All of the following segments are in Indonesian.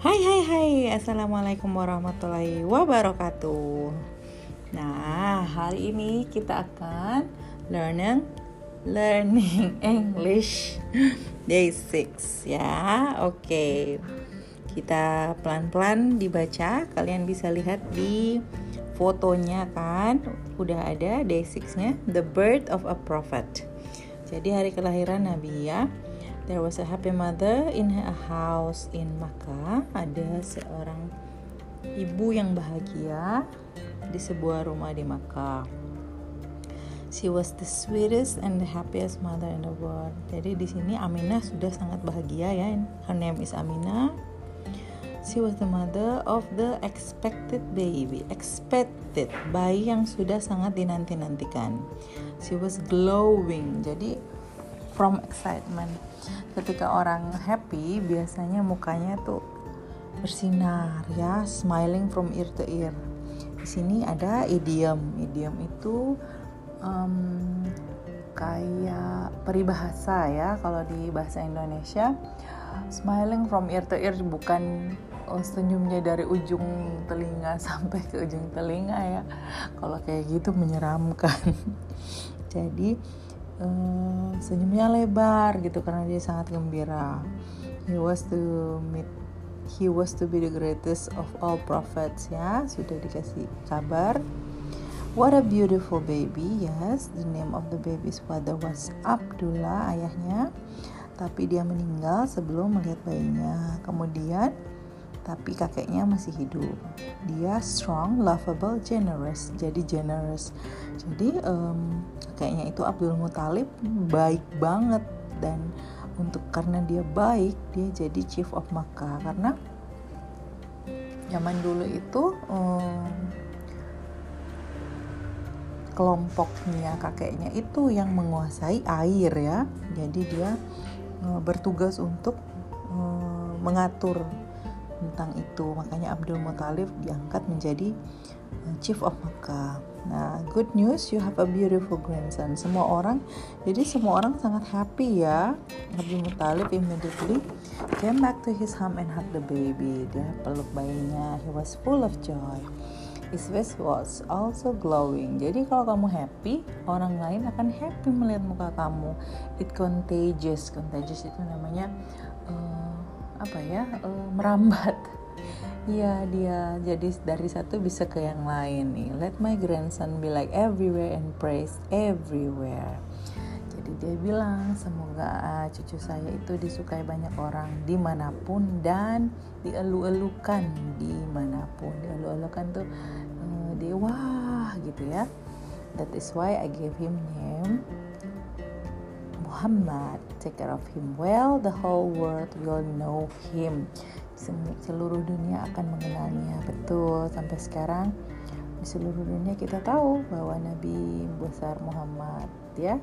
Hai hai hai. Assalamualaikum warahmatullahi wabarakatuh. Nah hari ini kita akan learning Learning English Day 6 ya. Oke. Okay. Kita pelan-pelan dibaca. Kalian bisa lihat di fotonya kan? Udah ada day 6 nya The birth of a prophet. Jadi hari kelahiran Nabi ya There was a happy mother in a house in Makkah. Ada seorang ibu yang bahagia di sebuah rumah di Makkah. She was the sweetest and the happiest mother in the world. Jadi di sini Aminah sudah sangat bahagia ya. Her name is Aminah. She was the mother of the expected baby. Expected bayi yang sudah sangat dinanti-nantikan. She was glowing. Jadi from excitement. Ketika orang happy biasanya mukanya tuh bersinar ya smiling from ear to ear. Di sini ada idiom. Idiom itu um, kayak peribahasa ya kalau di bahasa Indonesia. Smiling from ear to ear bukan oh, senyumnya dari ujung telinga sampai ke ujung telinga ya. Kalau kayak gitu menyeramkan. Jadi uh, senyumnya lebar gitu karena dia sangat gembira. He was to meet he was to be the greatest of all prophets ya sudah dikasih kabar What a beautiful baby, yes. The name of the baby's father was Abdullah, ayahnya. Tapi dia meninggal sebelum melihat bayinya. Kemudian tapi kakeknya masih hidup. Dia strong, lovable, generous. Jadi generous. Jadi um, kakeknya itu Abdul Muthalib baik banget dan untuk karena dia baik dia jadi chief of Makkah karena zaman dulu itu um, kelompoknya kakeknya itu yang menguasai air ya. Jadi dia uh, bertugas untuk uh, mengatur tentang itu. Makanya Abdul Muthalib diangkat menjadi uh, chief of Makkah. Nah good news you have a beautiful grandson. Semua orang jadi semua orang sangat happy ya. Abdul Muthalib immediately came back to his home and hug the baby. Dia peluk bayinya. He was full of joy. His face was also glowing. Jadi kalau kamu happy, orang lain akan happy melihat muka kamu. It contagious. Contagious itu namanya uh, apa ya uh, merambat Iya dia jadi dari satu bisa ke yang lain nih. Let my grandson be like everywhere and praise everywhere. Jadi dia bilang semoga uh, cucu saya itu disukai banyak orang di mana pun dan dielu-elukan di mana pun. Dielu-elukan tuh uh, dia wah gitu ya. That is why I gave him name Muhammad. Take care of him well, the whole world will know him. Seluruh dunia akan mengenalnya. Betul, sampai sekarang di seluruh dunia kita tahu bahwa Nabi besar Muhammad ya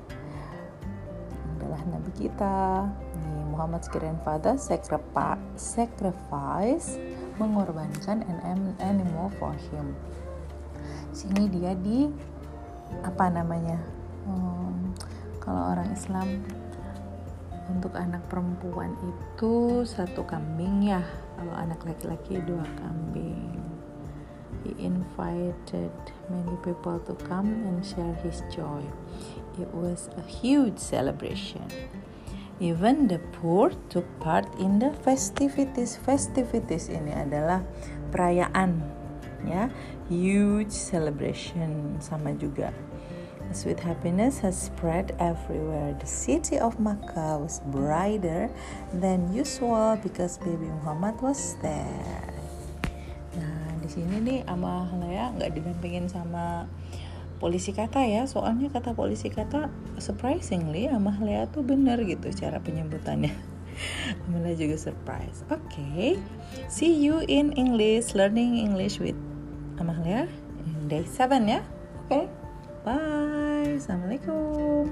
adalah Nabi kita. Nih, Muhammad's grandfather sacrifice, mengorbankan an animal for him. Sini dia di apa namanya? Hmm, kalau orang Islam untuk anak perempuan itu satu kambing ya. Kalau anak laki-laki dua kambing. He invited many people to come and share his joy. It was a huge celebration. Even the poor took part in the festivities. Festivities ini adalah perayaan ya. Huge celebration. Sama juga sweet happiness has spread everywhere. The city of Makkah was brighter than usual because baby Muhammad was there. Nah, di sini nih ama Lea nggak didampingin sama polisi kata ya soalnya kata polisi kata surprisingly ama Lea tuh bener gitu cara penyebutannya Amalia juga surprise oke okay. see you in English learning English with Amalia in day 7 ya oke okay. Bye. Assalamualaikum.